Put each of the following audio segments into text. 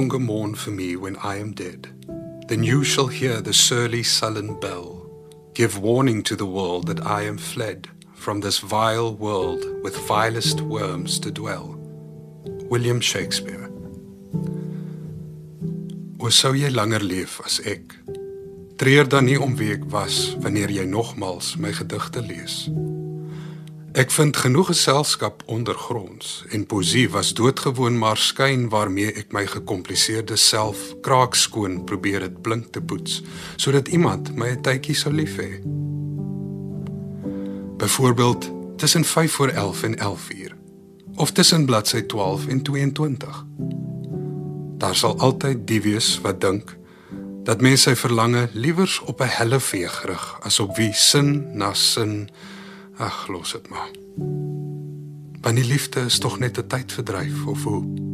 longer mourn for me when I am dead. Then you shall hear the surly sullen bell give warning to the world that I am fled from this vile world with vilest worms to dwell. William Shakespeare. O sou jy langer leef as ek. Treur dan nie om wie ek was wanneer jy nogmals my gedigte lees. Ek vind genoeg geselskap ondergronds en poesie was doodgewoon maar skyn waarmee ek my gekompliseerde self kraakskoon probeer dit blink te poets sodat iemand my 'n tydjie sou lief hê. Byvoorbeeld tussen 5 voor 11 en 11 uur of tussen bladsy 12 en 22. Daar sal altyd die wees wat dink dat mense sy verlange liewers op 'n helle veeg rig as op wie sin na sin Ag, los dit maar. Want die liefde is tog net 'n tydverdryf of hoe?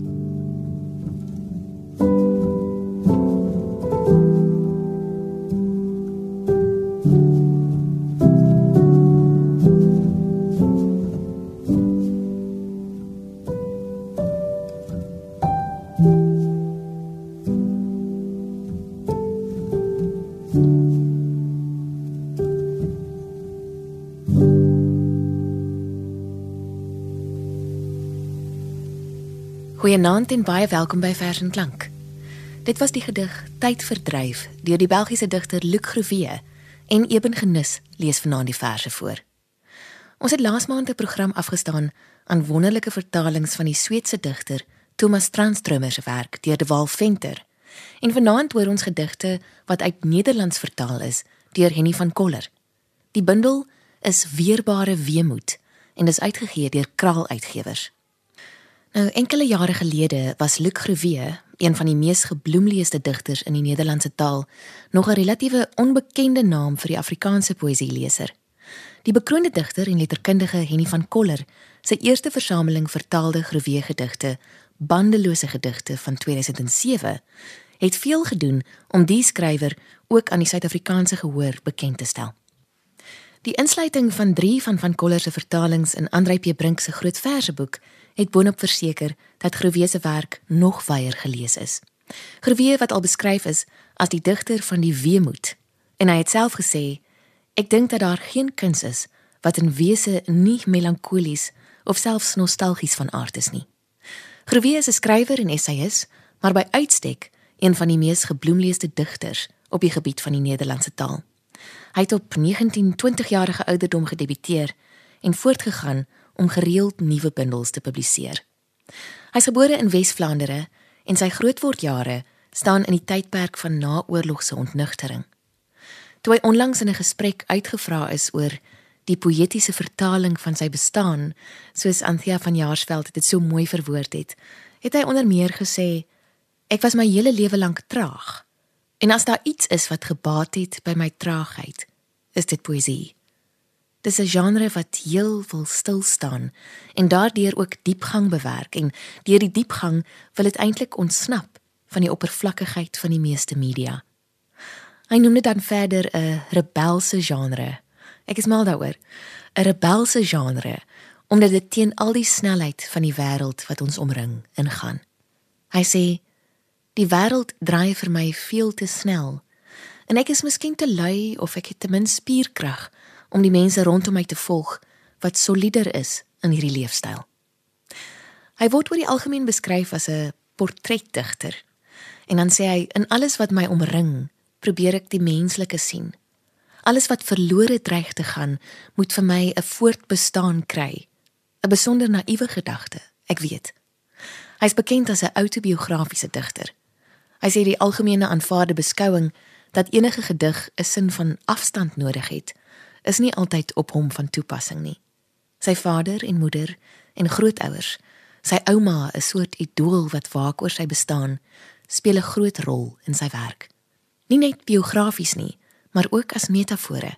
Goeienaand en baie welkom by Vers en Klank. Dit was die gedig Tydverdryf deur die Belgiese digter Luc Groewe en Eben Genus lees vanaand die verse voor. Ons het laas maand 'n program afgestaan aan wonderlike vertalings van die Sweedse digter Thomas Tranströmer se werk deur De Waal Venter. En vanaand hoor ons gedigte wat uit Nederlands vertaal is deur Henny van Koller. Die bundel is Weerbare Weemoed en is uitgegee deur Kraal Uitgewers. Nou enkele jare gelede was Luc Groewe, een van die mees gebloemleeste digters in die Nederlandse taal, nog 'n relatiewe onbekende naam vir die Afrikaanse poësieleser. Die bekroonde digter en letterkundige Henny van Koller, sy eerste versameling vertaalde Groewe gedigte, Bandelose gedigte van 2007, het veel gedoen om die skrywer ook aan die Suid-Afrikaanse gehoor bekend te stel. Die insluiting van 3 van van Koller se vertalings in Andrei P. Brink se groot verseboek het boonop verseker dat Groewe se werk nog wyer gelees is. Groewe wat al beskryf is as die digter van die weemoed en hy het self gesê ek dink dat daar geen kuns is wat in wese nie melankolies of selfs nostalgies van aard is nie. Groewe is 'n skrywer en essayist, maar by uitstek een van die mees gebloemleeste digters op die gebied van die Nederlandse taal. Hy het op 19-20 jarige ouderdom gedebuteer en voortgegaan om gereeld nuwe bundels te publiseer. Hy is gebore in Wes-Vlaandere en sy grootwordjare staan in die tydperk van naoorlogse ontnugtering. Toe hy onlangs in 'n gesprek uitgevra is oor die poëtiese vertaling van sy bestaan, soos Anthea van Jaarsveld dit so mooi verwoord het, het hy onder meer gesê: "Ek was my hele lewe lank traag. En as daar iets is wat gebaat het by my traagheid, is dit poësie." Dis 'n genre wat heel wil stil staan en daardeur ook diepgang bewerk en deur die diepgang wil dit eintlik ontsnap van die oppervlakkigheid van die meeste media. Hy noem dit dan verder 'n rebelse genre. Ek is mal daaroor. 'n Rebelse genre omdat dit teen al die snelheid van die wêreld wat ons omring ingaan. Hy sê die wêreld draai vir my veel te snel en ek is miskien te lui of ek het te min spierkrag om die mense rondom my te volg wat solider is in hierdie leefstyl. Hy word oor die algemeen beskryf as 'n portretdigter. En dan sê hy in alles wat my omring, probeer ek die menslike sien. Alles wat verlore dreig te gaan, moet vir my 'n voortbestaan kry. 'n Besonder naïewe gedagte, ek weet. Hy's bekend as 'n autobiografiese digter. Hy sê die algemene aanvaarde beskouing dat enige gedig 'n sin van afstand nodig het, is nie altyd op hom van toepassing nie. Sy vader en moeder en grootouers, sy ouma, 'n soort idool wat waak oor sy bestaan, speel 'n groot rol in sy werk. Nie net biografies nie, maar ook as metafore.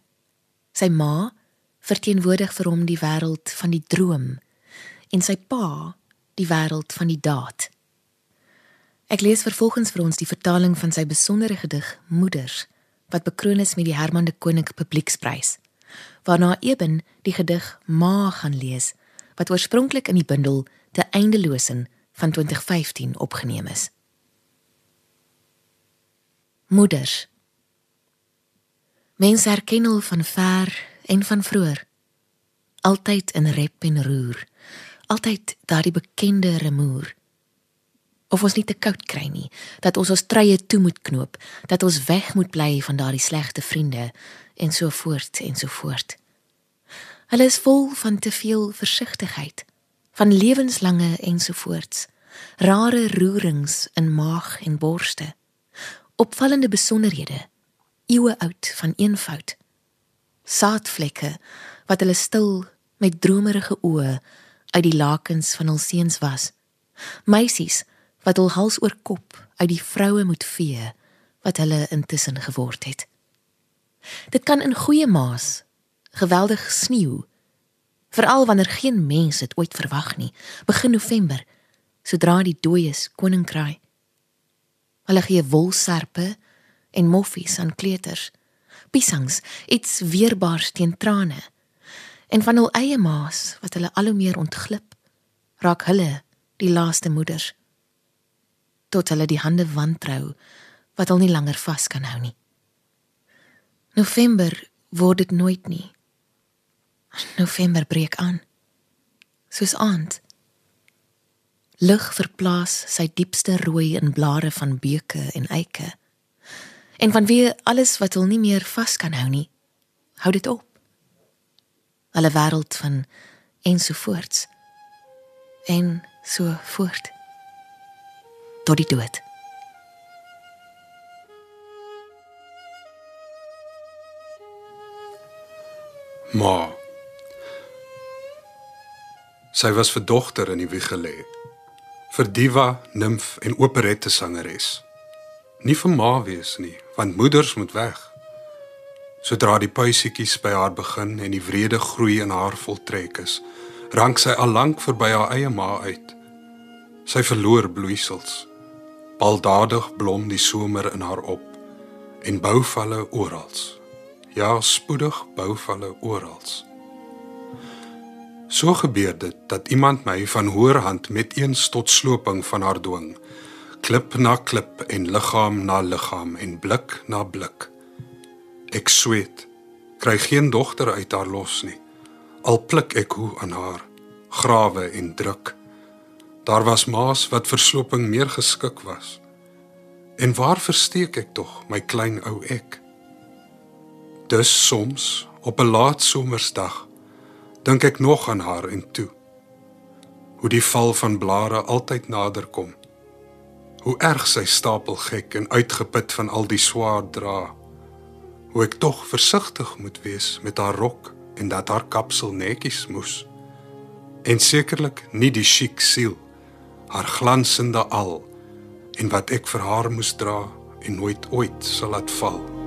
Sy ma, verteenwoordig vir hom die wêreld van die droom en sy pa die wêreld van die daad. Ek lees vervolgens vir ons die vertaling van sy besondere gedig Moeders wat bekroon is met die Herman de Koning Publieksprys. Waarna Eben die gedig Ma gaan lees wat oorspronklik in die bundel De Eindelosen van 2015 opgeneem is. Moeders Mense herken hul van ver en van vroeër. Altyd in rep en roer. Altyd daardie bekende remoer. Of ons nie te koud kry nie, dat ons ons treie toe moet knoop, dat ons weg moet bly van daardie slegte vriende en so voort en so voort. Hulle is vol van te veel versigtigheid, van lewenslange en so voorts. Rare roerings in maag en borste. Opvallende besonderhede eeue oud van eenvoud. Saadvlekke wat hulle stil met dromerige oë uit die lakens van hul seuns was. Meisies wat hul hals oor kop uit die vroue moet vee wat hulle intussen geword het. Dit kan in goeie maas geweldig sneeu veral wanneer geen mens dit ooit verwag nie begin november sodra die dooies koning kraai hulle gee wolserpe en moffies aan kleuters. Piesangs, iets weerbaars teen trane. En van hul eie maas wat hulle al hoe meer ontglip, raak hulle die laaste moeders. Tot hulle die hande wantrou wat hulle nie langer vas kan hou nie. November word dit nooit nie. November breek aan. Soos aand. Lig verplaas sy diepste rooi in blare van beuke en eike en van wie alles wat hul nie meer vas kan hou nie hou dit op alle wêreld van ensovoorts en so voort tot die dood Ma Sy was vir dogter in die wieg gelê. Vir diva, nimf en operette sangeres nie vir ma wees nie, want moeders moet weg. Sodra die puisietjies by haar begin en die wrede groei in haar voltrek is, rank sy al lank verby haar eie ma uit. Sy verloor bloeisels. Baldadig blom die somer in haar op en bouvalle oral. Ja, spoedig bouvalle oral. So gebeur dit dat iemand my van hoër hand met eens tot sloping van haar dwing klip na klip en liggaam na liggaam en blik na blik. Ek sweet, kry geen dogter uit haar los nie. Al pluk ek hoe aan haar, grawe en druk. Daar was maas wat versloping meer geskik was. En waar versteek ek tog my klein ou ek? Dus soms op 'n laat somersdag dink ek nog aan haar en toe hoe die val van blare altyd nader kom hoe erg sy stapel gek en uitgeput van al die swaar dra. Hoe ek tog versigtig moet wees met haar rok en dat haar kapsel netjies moes. En sekerlik nie die chic siel, haar glansende al en wat ek vir haar moes dra en nooit ooit sal laat val.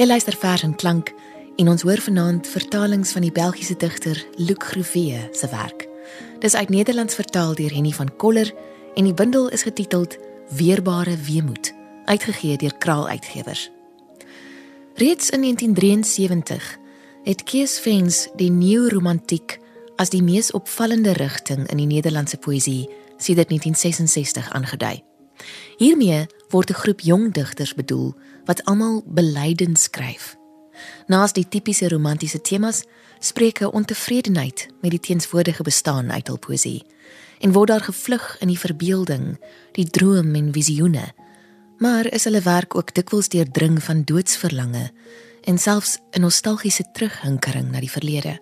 Jy luister vers en klank en ons hoor vanaand vertalings van die Belgiese digter Luc Groevee se werk. Dis uit Nederlands vertaal deur Henny van Koller en die bundel is getiteld Weerbare Weemoed, uitgegee deur Kraal Uitgewers. Reeds in 1973 het Kees Vens die neo-romantiek as die mees opvallende rigting in die Nederlandse poësie sedert 1966 aangedui. Hiermee word 'n groep jong digters bedoel wat almal belydend skryf. Naas die tipiese romantiese temas spreek 'n ontevredenheid met die teenswoordige bestaan uit hul poësie en word daar gevlug in die verbeelding, die droom en visioene. Maar is hulle werk ook dikwels deurdring van doodsverlange en selfs 'n nostalgiese terughinkering na die verlede.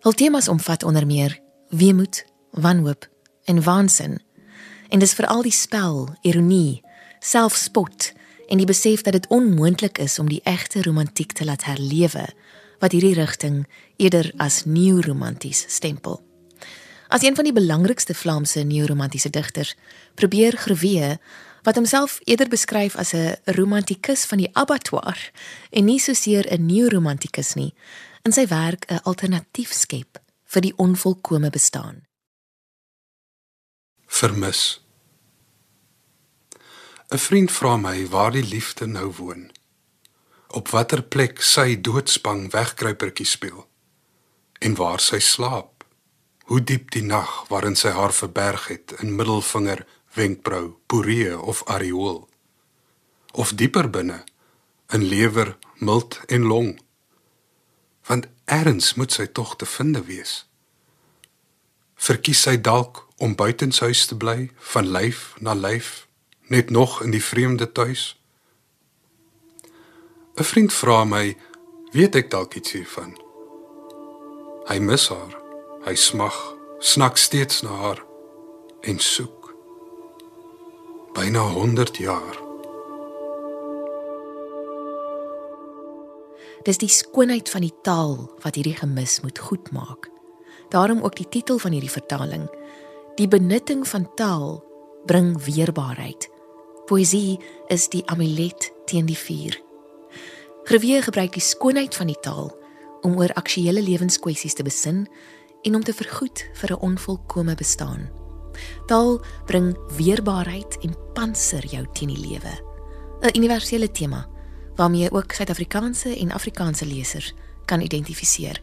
Hul temas omvat onder meer weemoed, wanhoop en waansin. En dis veral die spel, ironie, selfspot en die besef dat dit onmoontlik is om die egte romantiek te laat herlewe wat hierdie rigting eerder as neo-romanties stempel. As een van die belangrikste Vlaamse neo-romantiese digters, probeer Grevee wat homself eerder beskryf as 'n romantikus van die abattoir en nie soseer 'n neo-romantikus nie, in sy werk 'n alternatief skep vir die onvolkomme bestaan. Vermis. 'n Vriend vra my waar die liefde nou woon. Op watter plek sy doodsbang wegkruipertjie speel en waar sy slaap hoe diep die nag waarin sy haar verberg het in middelvinger, wenkbrau, poree of areool. Of dieper binne in lewer, milt en long. Want erns moet sy tog te vind wees. Verkies sy dalk om buitenshuis te bly van lyf na lyf, net nog in die vreemde tuis. 'n Vriend vra my, weet ek dalk iets hiervan? Hy mis haar. Hy smag, snak steeds na haar en soek. Byna 100 jaar. Dis die skoonheid van die taal wat hierdie gemis moet goedmaak. Daarom ook die titel van hierdie vertaling. Die benutting van taal bring weerbaarheid. Poesie is die amulet teen die vuur. Grevie gebruik die skoonheid van die taal om oor aktuelle lewenskwessies te besin en om te vergoed vir 'n onvolkomme bestaan. Taal bring weerbaarheid en panser jou teen die lewe. 'n Universele tema waarmee ook Suid-Afrikaanse en Afrikaanse lesers kan identifiseer.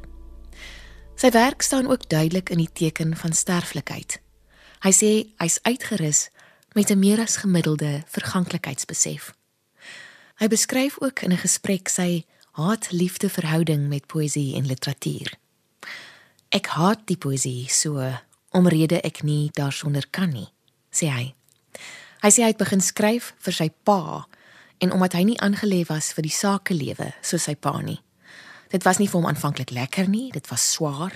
Sy werk staan ook duidelik in die teken van sterflikheid. Hy sê hy's uitgerus met 'n meer as gemiddelde verganklikheidsbesef. Hy beskryf ook in 'n gesprek sy haat-liefde verhouding met poësie en literatuur. Ek haat die poesie so omrede ek nie daarsonder kan nie, sê hy. Hy sê hy het begin skryf vir sy pa en omdat hy nie aangelê was vir die sakelewe soos sy pa nie. Dit was nie vir hom aanvanklik lekker nie, dit was swaar.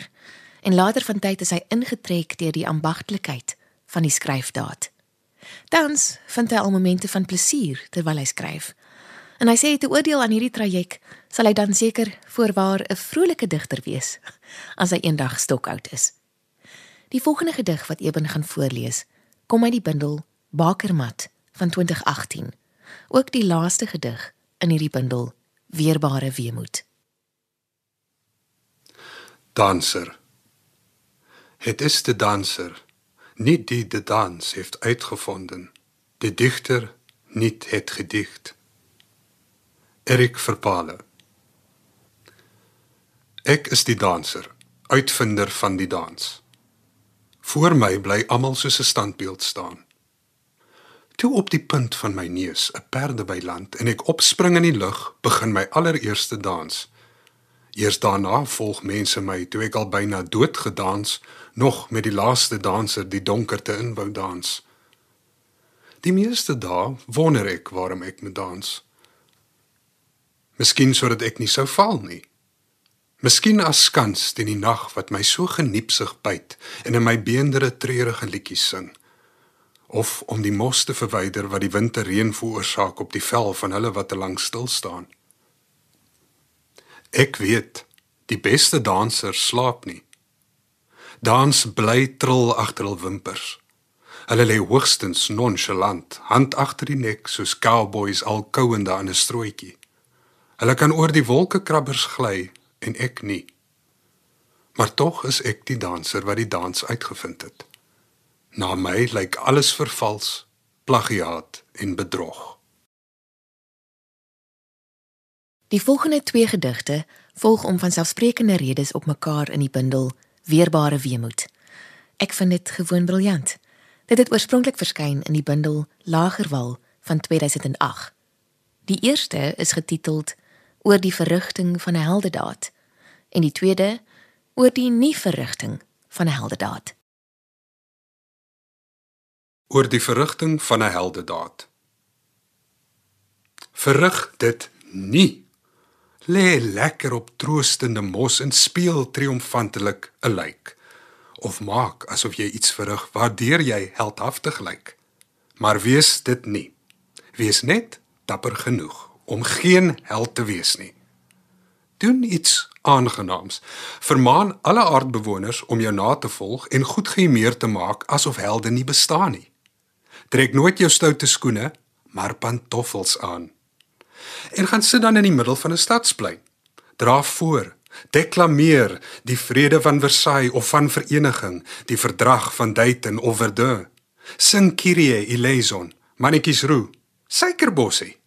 En later van tyd is hy ingetrek deur die ambagtelikheid van die skryfdaad. Tans vind hy al momente van plesier terwyl hy skryf. En hy sê te oordeel aan hierdie traject sal hy dan seker voorwaar 'n vrolike digter wees as hy eendag stokoud is. Die volgende gedig wat Eben gaan voorlees, kom uit die bundel Bakermat van 2018. Ook die laaste gedig in hierdie bundel, Weerbare Weemoed. Danser. Het is de danser, niet die de dans heeft uitgevonden, de dichter niet het gedicht. Erik Verpale. Ek is die danser, uitvinder van die dans. Voor my bly almal soos 'n standbeeld staan. Toe op die punt van my neus 'n perde by land en ek opspring in die lug, begin my allereerste dans. Eers daarna volg mense my toe ek al byna dood gedans, nog met die laaste danser die donkerte in wou dans. Die meeste dae wonder ek waarom ek moet dans. Miskien sodat ek nie sou val nie. Miskien as skans teen die nag wat my so geniepsig byt en in my beendere treurige liedjies sing. Of om die mos te verwyder wat die winterreën veroorsaak op die vel van hulle wat te lank stil staan. Ek weet, die beste dansers slaap nie. Dans bly trill agter hul wimpers. Hulle lê hoogstens nonchalant, hand agter die nek soos cowboys al kouende aan 'n strooitjie. Hulle kan oor die wolkekrabbers gly en ek nie. Maar tog is ek die danser wat die dans uitgevind het. Na my lyk alles vervals, plagiaat en bedrog. Die volgende twee gedigte volg om van selfsprekende redes op mekaar in die bundel Weerbare Weemoed. Ek vind dit gewoon briljant. Dit het oorspronklik verskyn in die bundel Lagerwal van 2008. Die eerste is getiteld Oor die verrigting van 'n heldedaad en die tweede oor die nie verrigting van 'n heldedaad. Oor die verrigting van 'n heldedaad. Verrig dit nie. Lê lekker op troostende mos en speel triomfantelik 'n lijk of maak asof jy iets verrig waardeur jy heldhaftig lyk. Maar wees dit nie. Wees net dapper genoeg om geen held te wees nie. Doen iets aangenaams. Vermaan alle aardbewoners om jou na te volg en goed gehumeer te maak asof helde nie bestaan nie. Trek nooit jou stoute skoene, maar pantoffels aan. En gaan sit dan in die middel van 'n stadsplein. Dra voor Deklameer die vrede van Versailles of van vereniging, die verdrag van Dayton of Verdun. Sing Kyrie eleison, mannetjies roe, suikerbossie.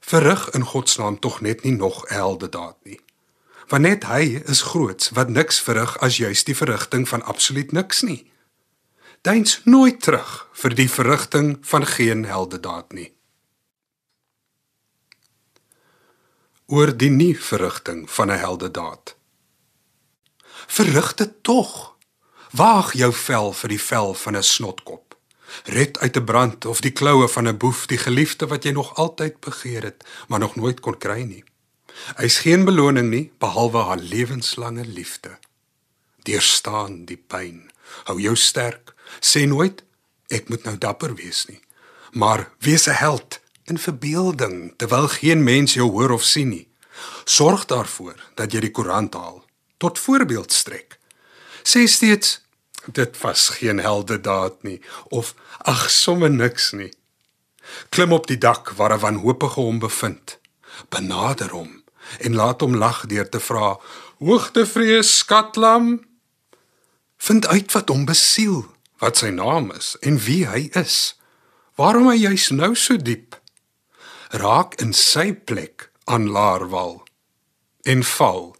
Verrig in God se naam tog net nie nog helde daad nie. Want net hy is groots wat niks verrig as juis die verrigting van absoluut niks nie. Deins nooit terug vir die verrigting van geen helde daad nie. Oor die nie verrigting van 'n heldedaad. Verrig dit tog. Waag jou vel vir die vel van 'n snotkop. Red uit 'n brand of die kloue van 'n boef die geliefde wat jy nog altyd begeer het, maar nog nooit kon kry nie. Hy's geen beloning nie behalwe haar lewenslange liefde. Deurstaan die pyn. Hou jou sterk. Sê nooit ek moet nou dapper wees nie, maar wees 'n held in verbeelding terwyl geen mens jou hoor of sien nie. Sorg daarvoor dat jy die koerant haal tot voorbeeld strek. Sê steeds dit was geen helde daad nie of ag somme niks nie. Klim op die dak waar 'n wanhoopige hom bevind. Benader hom en laat hom lag deur te vra: "Hoogtevrees skatlam?" Vind uit wat hom besiel, wat sy naam is en wie hy is. Waarom hy juis nou so diep? Raak in sy plek aan Laarwal en val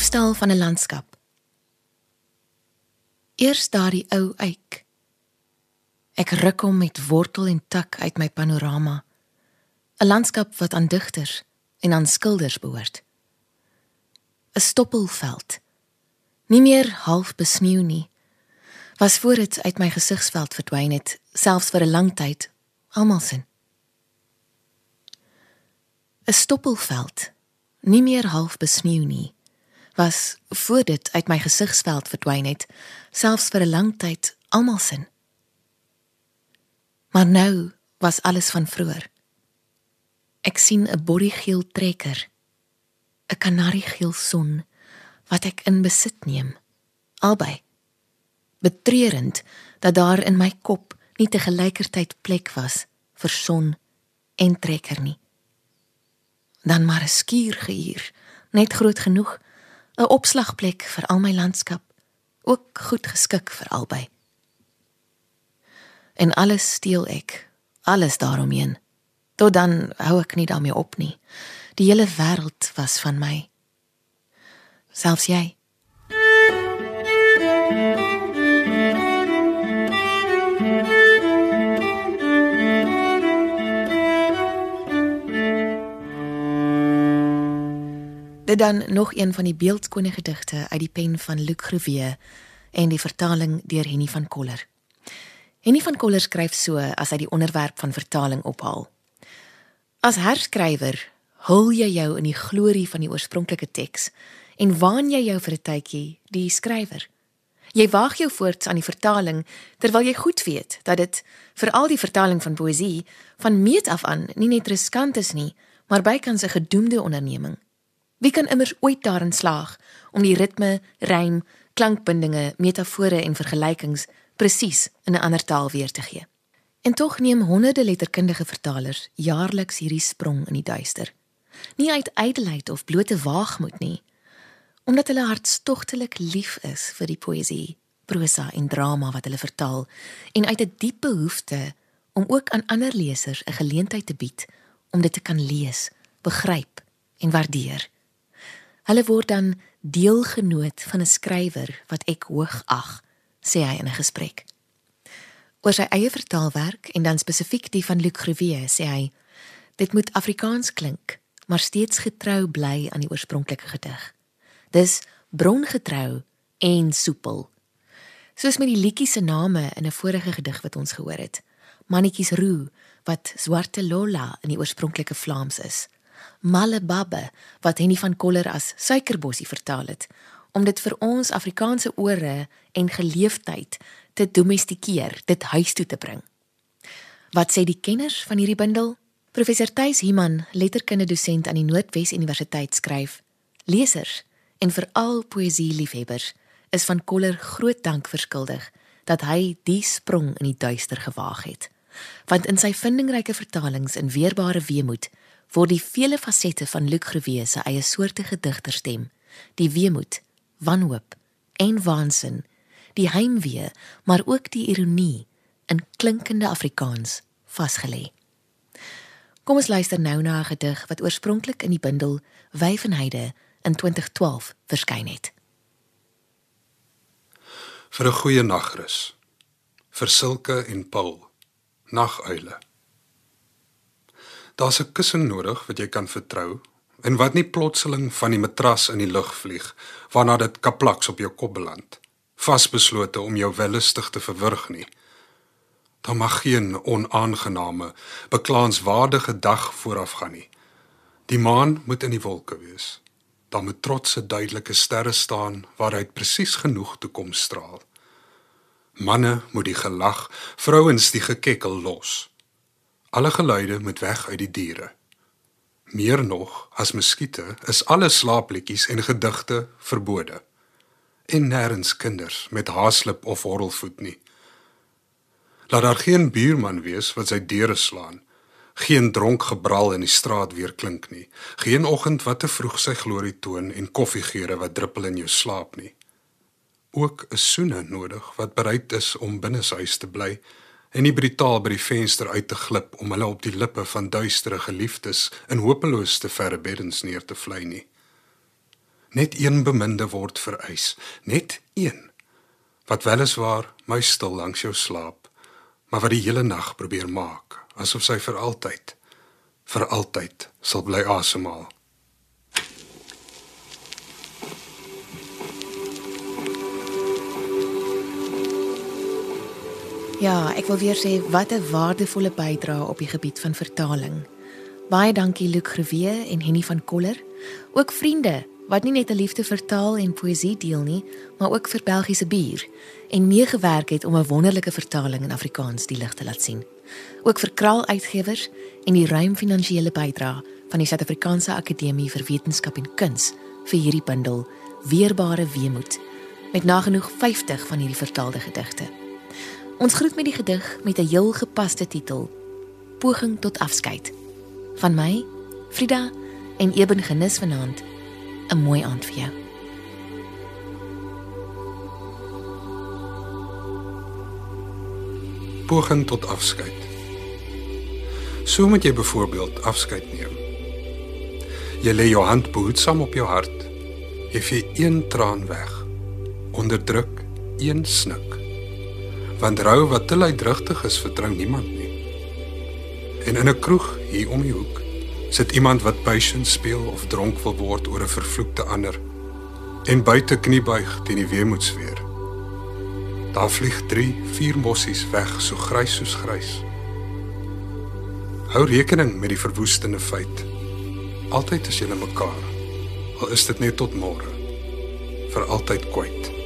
Diefstal van 'n landskap. Eers daardie ou eik. Ek ruk hom met wortel en tak uit my panorama. 'n Landskap wat aan digters en aan skilders behoort. 'n Stoppelveld. Nie meer half besneeu nie. Was voor dit uit my gesigsveld verdwyn het, selfs vir 'n lang tyd, almal sin. 'n Stoppelveld. Nie meer half besneeu nie was voor dit uit my gesigsveld verdwyn het, selfs vir 'n lang tyd almal sin. Maar nou was alles van vroeër. Ek sien 'n borriegeel trekker, 'n kanariegeel son wat ek in besit neem, albei. Betreurend dat daar in my kop nie te gelykertyd plek was vir son en trekker nie. Dan maar 'n skuur gehuur, net groot genoeg 'n opslagplek vir al my landskap, ook goed geskik vir albei. En alles steel ek, alles daaromheen. Tot dan hou ek nie daarmee op nie. Die hele wêreld was van my. Selfs jy. Dit dan nog een van die beeldskone gedigte uit die pen van Luc Groewe en die vertaling deur Henny van Koller. Henny van Koller skryf so as hy die onderwerp van vertaling ophaal. As herskrywer hul jy jou in die glorie van die oorspronklike teks en waan jy jou vir 'n tydjie die skrywer. Jy waag jou voort aan die vertaling terwyl jy goed weet dat dit veral die vertaling van poësie van meet af aan nie net riskant is nie, maar bykans 'n gedoemde onderneming. Wie kan immers ooit daarin slaag om die ritme, rym, klankbindinge, metafore en vergelykings presies in 'n ander taal weer te gee? En tog neem honderde letterkundige vertalers jaarliks hierdie sprong in die duister. Nie uit ydelheid of blote waagmoed nie, omdat hulle hartstogtelik lief is vir die poësie, prosa en drama wat hulle vertaal en uit 'n diep behoefte om ook aan ander lesers 'n geleentheid te bied om dit te kan lees, begryp en waardeer. Hulle word dan deelgenoot van 'n skrywer wat ek hoog ag, sê hy in 'n gesprek. Oor sy eie vertaalwerk en dan spesifiek die van Luc Grewe sê hy: Dit moet Afrikaans klink, maar steeds getrou bly aan die oorspronklike gedig. Dis brongetrou en soepel. Soos met die liedjie se name in 'n vorige gedig wat ons gehoor het. Mannetjies roe wat Zwarte Lola in die oorspronklike Vlaams is. Malebabbe wat Henny van Koller as suikerbossie vertaal het om dit vir ons Afrikaanse ore en geleefdheid te domestikeer, dit huis toe te bring. Wat sê die kenners van hierdie bundel? Professor Thys Himan, letterkunde dosent aan die Noordwes Universiteit skryf: Lesers en veral poësie liefhebbers is van Koller groot dank verskuldig dat hy die sprong in die duister gewaag het. Want in sy vindingryke vertalings in weerbare weemoed word die vele fasette van Luc Grewe se eie soorte gedigterstem, die weemoed, wanhoop en waansin, die heimwee, maar ook die ironie in klinkende Afrikaans vasgelê. Kom ons luister nou na 'n gedig wat oorspronklik in die bundel Wyfenheide in 2012 verskyn het. Vir 'n goeie nagrus. Vir Silke en Paul. Naguile. Daar's 'n kussing nodig wat jy kan vertrou en wat nie plotseling van die matras in die lug vlieg waarna dit kaplaks op jou kop beland, vasbeslote om jou wellustig te verwrig nie. Daar mag geen onaangename, beklaanswaardige dag vooraf gaan nie. Die maan moet in die wolke wees. Daar moet trotse duidelike sterre staan waaruit presies genoeg toe kom straal. Manne moet die gelag, vrouens die gekekkel los. Alle geluide moet weg uit die diere. Meer nog, as muskiete, is alle slaapliedjies en gedigte verbode. En nêrens kinders met haaslip of horrelvoet nie. Laat daar geen buurman wees wat sy deure slaan. Geen dronk gebral in die straat weer klink nie. Geen oggend wat te vroeg sy glorie toon en koffiegeure wat druppel in jou slaap nie. Ook 'n soene nodig wat bereid is om binne huis te bly en nie brutaal by die venster uit te glip om hulle op die lippe van duistere geliefdes in hopeloos te verre beddens neer te vlei nie. Net een beminde word vereis, net een. Wat weliswaar muisstil langs jou slaap, maar wat die hele nag probeer maak asof sy vir altyd vir altyd sal bly asemhaal. Ja, ek wil weer sê wat 'n waardevolle bydrae op die gebied van vertaling. Baie dankie Luc Grewe en Henny van Koller, ook vriende wat nie net 'n liefde vir taal en poësie deel nie, maar ook vir Belgiese bier en meegewerk het om 'n wonderlike vertaling in Afrikaans die lig te laat sien. Ook vir Kraal Uitgewers en die ruim finansiële bydrae van die Suid-Afrikaanse Akademie vir Wetenskap en Kuns vir hierdie bundel Weerbare Weemoed met nagenoeg 50 van hierdie vertaalde gedigte. Ons groet met die gedig met 'n heel gepaste titel: Poging tot afskeid. Van my, Frida en Eben Genis vanaand 'n mooi aand vir jou. Poging tot afskeid. So moet jy byvoorbeeld afskeid neem. Jy lê jou hand behoedsaam op jou hart. Jy vee een traan weg. Onderdruk een snik. Want rou wat te luidrigtig is, vertrou niemand nie. En in 'n kroeg hier om die hoek sit iemand wat patience speel of dronk wil word oor 'n vervloekte ander en buite kniebuig teen die weemoedsfeer. Daar vlieg 3, 4 mossies weg so grys soos grys. Hou rekening met die verwoestende feit. Altyd as jy mekaar, al is dit net tot môre, vir altyd kwyt.